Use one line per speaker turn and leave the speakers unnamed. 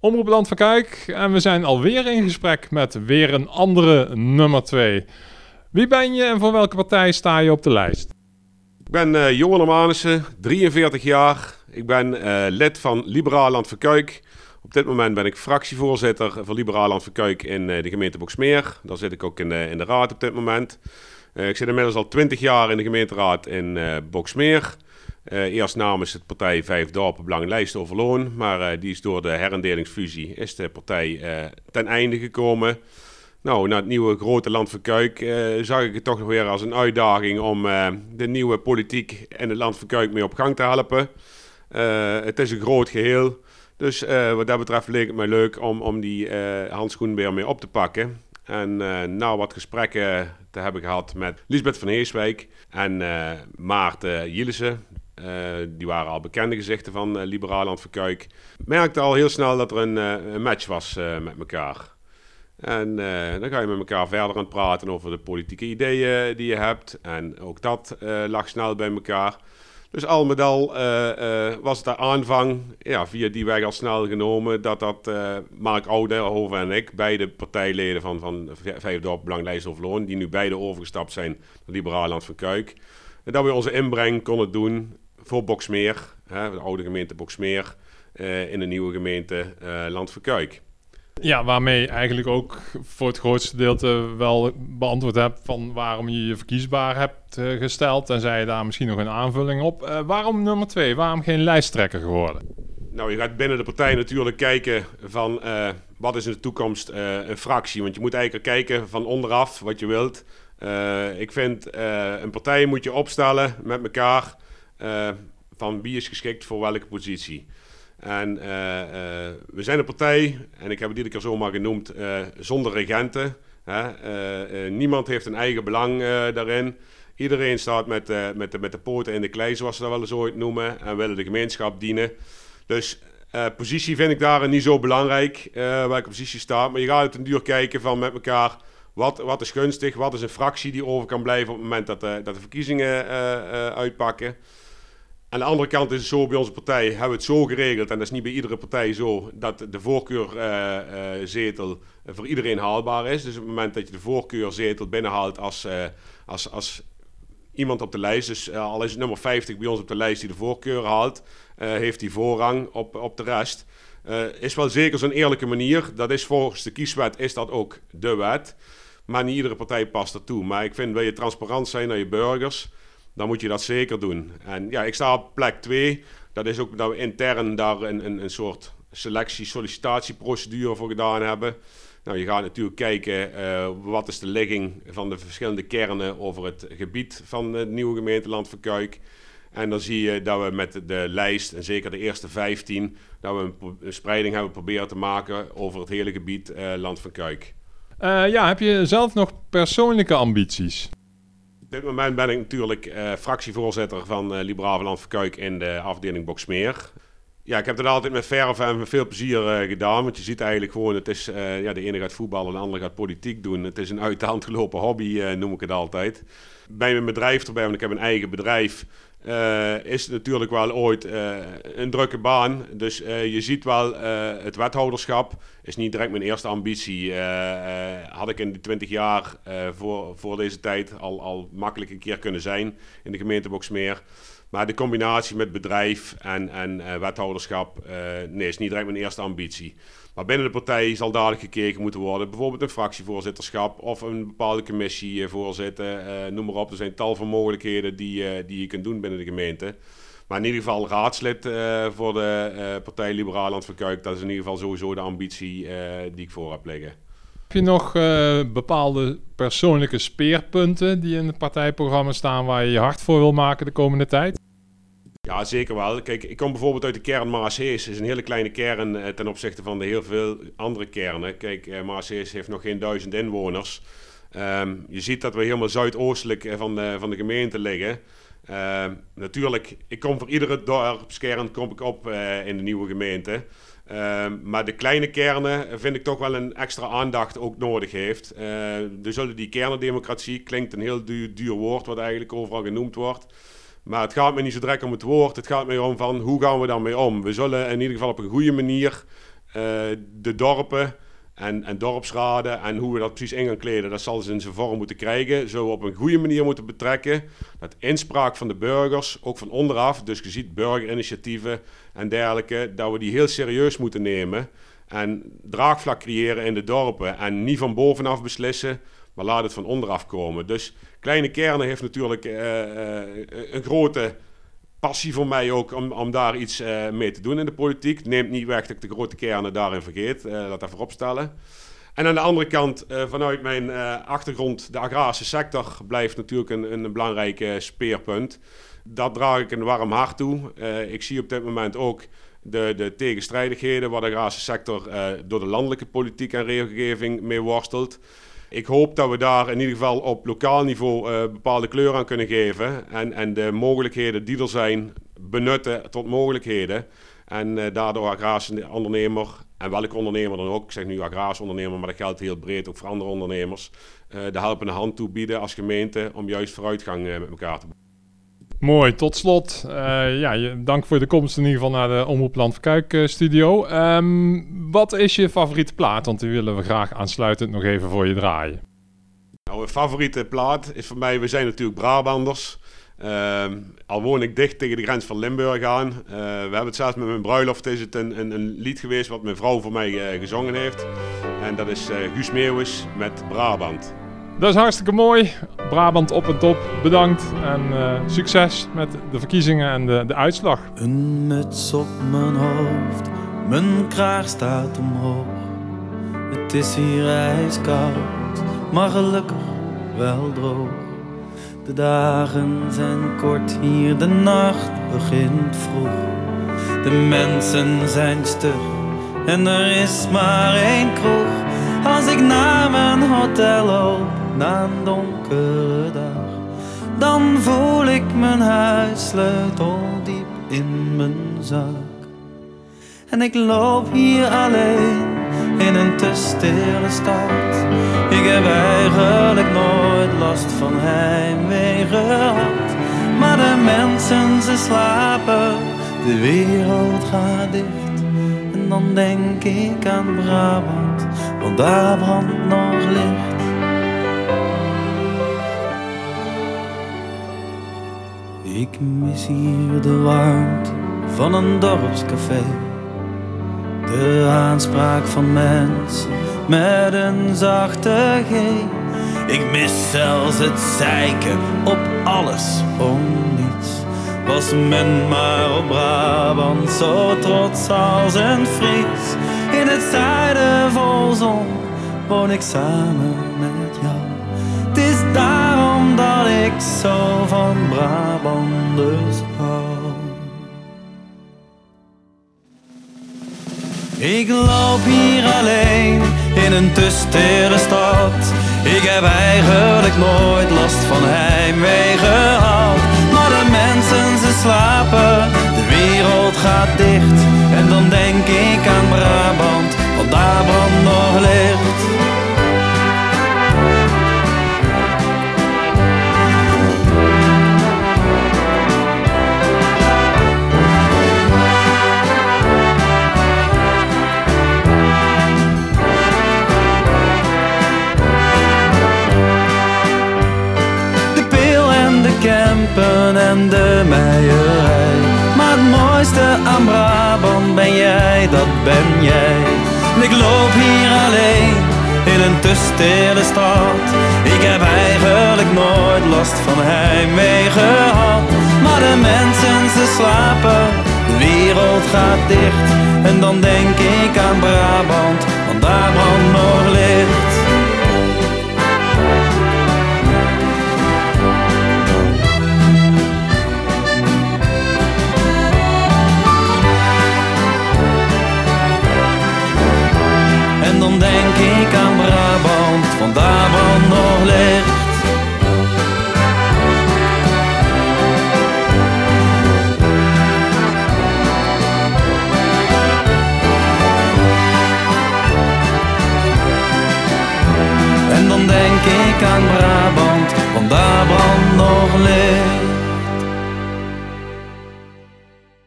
Omroep Land van Kuik en we zijn alweer in gesprek met weer een andere nummer 2. Wie ben je en voor welke partij sta je op de lijst?
Ik ben uh, Johan Amanissen, 43 jaar. Ik ben uh, lid van Liberaal Land van. Op dit moment ben ik fractievoorzitter van Liberaal Land van Kuik in uh, de gemeente Boksmeer. Daar zit ik ook in in de raad op dit moment. ik zit inmiddels al 20 jaar in de gemeenteraad in Boksmeer. Uh, eerst namens het partij Vijf Dorpen Belang Lijst Overloon. Maar uh, die is door de herendelingsfusie is de partij uh, ten einde gekomen. Nou, na het nieuwe grote land van Kuik zag ik het toch weer als een uitdaging om de nieuwe politiek en het land van Kuik mee op gang te helpen. het is een groot geheel. Dus wat dat betreft leek het mij leuk om, om die handschoen weer mee op te pakken. En na wat gesprekken te hebben gehad met Lisbeth van Heeswijk en Maarten Jilissen, uh, die waren al bekende gezichten van uh, Liberaal Land Verkuik. Merkte al heel snel dat er een, uh, een match was met elkaar. En dan ga je met elkaar verder aan praten over de politieke ideeën die je hebt. En ook dat lag snel bij elkaar. Dus al met al was het de aanvang, ja, via die weg al snel genomen, dat dat Mark Oudehoven en ik, beide partijleden van, van Vijfdorp Belanglijst of Loon, die nu beide overgestapt zijn naar Liberaal Land van Kuik, dat we onze inbreng konden doen voor Boksmeer, hè, de oude gemeente Boksmeer, uh, in de nieuwe gemeente uh, Landverkuik.
Ja, waarmee eigenlijk ook voor het grootste gedeelte wel beantwoord hebt van waarom je je verkiesbaar hebt uh, gesteld. En zei je daar misschien nog een aanvulling op. waarom nummer twee? Waarom geen lijsttrekker geworden?
Nou, je gaat binnen de partij natuurlijk kijken van wat is in de toekomst een fractie. Want je moet eigenlijk kijken van onderaf wat je wilt. ik vind een partij moet je opstellen met elkaar van wie is geschikt voor welke positie. En uh, uh, we zijn een partij, en ik heb het iedere keer zomaar genoemd, zonder regenten. Niemand heeft een eigen belang daarin. Iedereen staat met, met, de, met de poten in de klei, zoals ze dat wel eens ooit noemen, en willen de gemeenschap dienen. Dus positie vind ik daar niet zo belangrijk, welke positie staat. Maar je gaat het een duur kijken van met elkaar, wat, wat is gunstig, wat is een fractie die over kan blijven op het moment dat dat de verkiezingen uitpakken. Aan de andere kant is het zo, bij onze partij hebben we het zo geregeld, en dat is niet bij iedere partij zo, dat de voorkeurzetel uh, uh, voor iedereen haalbaar is. Dus op het moment dat je de voorkeurzetel binnenhaalt als, uh, als, als iemand op de lijst, dus al is het nummer 50 bij ons op de lijst die de voorkeur haalt, heeft hij voorrang op, op de rest. is wel zeker zo'n eerlijke manier. Dat is volgens de kieswet is dat ook de wet. Maar niet iedere partij past ertoe. Maar ik vind, wil je transparant zijn naar je burgers dan moet je dat zeker doen. En ja, ik sta op plek 2. Dat is ook dat we intern daar een, een, een soort selectie-sollicitatieprocedure voor gedaan hebben. Nou, je gaat natuurlijk kijken uh, wat is de ligging van de verschillende kernen over het gebied van het nieuwe gemeenteland Verkuik. En dan zie je dat we met de lijst, en zeker de eerste 15, dat we een, spreiding hebben proberen te maken over het hele gebied uh, Land van Kuik.
Uh, ja, heb je zelf nog persoonlijke ambities?
Op dit moment ben ik natuurlijk uh, fractievoorzitter van uh, Liberaal Land Verkuik in de afdeling Boksmeer. Ja, ik heb dat altijd met verf en met veel plezier uh, gedaan. Want je ziet eigenlijk gewoon, het is, ja, de ene gaat voetballen, de andere gaat politiek doen. Het is een uit de hand gelopen hobby, noem ik het altijd. Bij mijn bedrijf erbij, want ik heb een eigen bedrijf, uh, is natuurlijk wel ooit uh, een drukke baan. Dus uh, je ziet wel, het wethouderschap is niet direct mijn eerste ambitie. had ik in die 20 jaar voor, voor deze tijd al, al makkelijk een keer kunnen zijn in de gemeente Boksmeer. Maar de combinatie met bedrijf en, en wethouderschap nee, is niet direct mijn eerste ambitie. Maar binnen de partij zal dadelijk gekeken moeten worden. Bijvoorbeeld een fractievoorzitterschap of een bepaalde commissie voorzitten. Uh, noem maar op. Er zijn tal van mogelijkheden die, uh, die je kunt doen binnen de gemeente. Maar in ieder geval raadslid voor de partij Liberaal Land Verkuik. Dat is in ieder geval sowieso de ambitie die ik voor heb liggen.
Heb je nog bepaalde persoonlijke speerpunten die in het partijprogramma staan waar je je hard voor wil maken de komende tijd?
Ja, zeker wel. Kijk, ik kom bijvoorbeeld uit de kern Maashees. Het is een hele kleine kern eh, ten opzichte van de heel veel andere kernen. Kijk, eh, Maashees heeft nog geen duizend inwoners. Um, je ziet dat we helemaal zuidoostelijk eh, van de, van de gemeente liggen. Uh, natuurlijk, ik kom voor iedere dorpskern kom ik op in de nieuwe gemeente. Uh, maar de kleine kernen vind ik toch wel een extra aandacht ook nodig heeft. Dus zullen die kernendemocratie klinkt een heel duur woord wat eigenlijk overal genoemd wordt. Maar het gaat me niet zo direct om het woord. Het gaat me om van hoe gaan we daarmee om. We zullen in ieder geval op een goede manier de dorpen en, en dorpsraden en hoe we dat precies in gaan kleden, dat zal ze in zijn vorm moeten krijgen. Zo op een goede manier moeten betrekken. Dat inspraak van de burgers, ook van onderaf, dus je ziet burgerinitiatieven en dergelijke, dat we die heel serieus moeten nemen. En draagvlak creëren in de dorpen en niet van bovenaf beslissen, maar laat het van onderaf komen. Dus Kleine Kernen heeft natuurlijk uh, een grote passie voor mij ook om, om daar iets uh, mee te doen in de politiek. Neemt niet weg dat ik de grote kernen daarin vergeet. Laat dat voorop stellen. En aan de andere kant, vanuit mijn achtergrond, de agrarische sector blijft natuurlijk een, een belangrijk speerpunt. Dat draag ik een warm hart toe. ik zie op dit moment ook de, de tegenstrijdigheden waar de agrarische sector door de landelijke politiek en regelgeving mee worstelt. Ik hoop dat we daar in ieder geval op lokaal niveau uh, bepaalde kleur aan kunnen geven. En, en de mogelijkheden die er zijn benutten tot mogelijkheden. En uh, daardoor agrarische ondernemer, en welke ondernemer dan ook, ik zeg nu agrarische ondernemer, maar dat geldt heel breed ook voor andere ondernemers, uh, de helpende hand toebieden als gemeente om juist vooruitgang met elkaar te
Mooi, tot slot. Uh, ja, dank voor de komst in ieder geval naar de Omroep Land Kuik uh, studio. Um, wat is je favoriete plaat? Want die willen we graag aansluitend nog even voor je draaien.
Nou, favoriete plaat is voor mij, we zijn natuurlijk Brabanders. Uh, al woon ik dicht tegen de grens van Limburg aan. Uh, we hebben het zelfs met mijn bruiloft is het een, een, een lied geweest wat mijn vrouw voor mij gezongen heeft. En dat is Guus Meeuwis met Brabant.
Dat is hartstikke mooi. Brabant op en top, bedankt en uh, succes met de verkiezingen en de, de uitslag.
Een muts op mijn hoofd, mijn kraag staat omhoog. Het is hier ijskoud, maar gelukkig wel droog. De dagen zijn kort hier, de nacht begint vroeg. De mensen zijn stug en er is maar één kroeg. Als ik naar mijn hotel loop na een donkere dag, dan voel ik mijn huissleutel diep in mijn zak. En ik loop hier alleen in een te stille stad. Ik heb eigenlijk nooit last van heimwee gehad. Maar de mensen ze slapen, de wereld gaat dicht. En dan denk ik aan Brabant, want daar brandt nog licht. Ik mis hier de warmte van een dorpscafé. De aanspraak van mensen met een zachte G. Ik mis zelfs het zeiken op alles om niets. Was men maar op Brabant zo trots als een Fries. In het zuiden vol zon woon ik samen met ik zo van Brabanders hou. Ik loop hier alleen in een te stad. Ik heb eigenlijk nooit last van heimwee gehad. dat ben jij. Ik loop hier alleen in een te stille stad. Ik heb eigenlijk nooit last van heimwee gehad. Maar de mensen, ze slapen, de wereld gaat dicht. En dan denk ik aan Brabant, want daar brandt nog licht.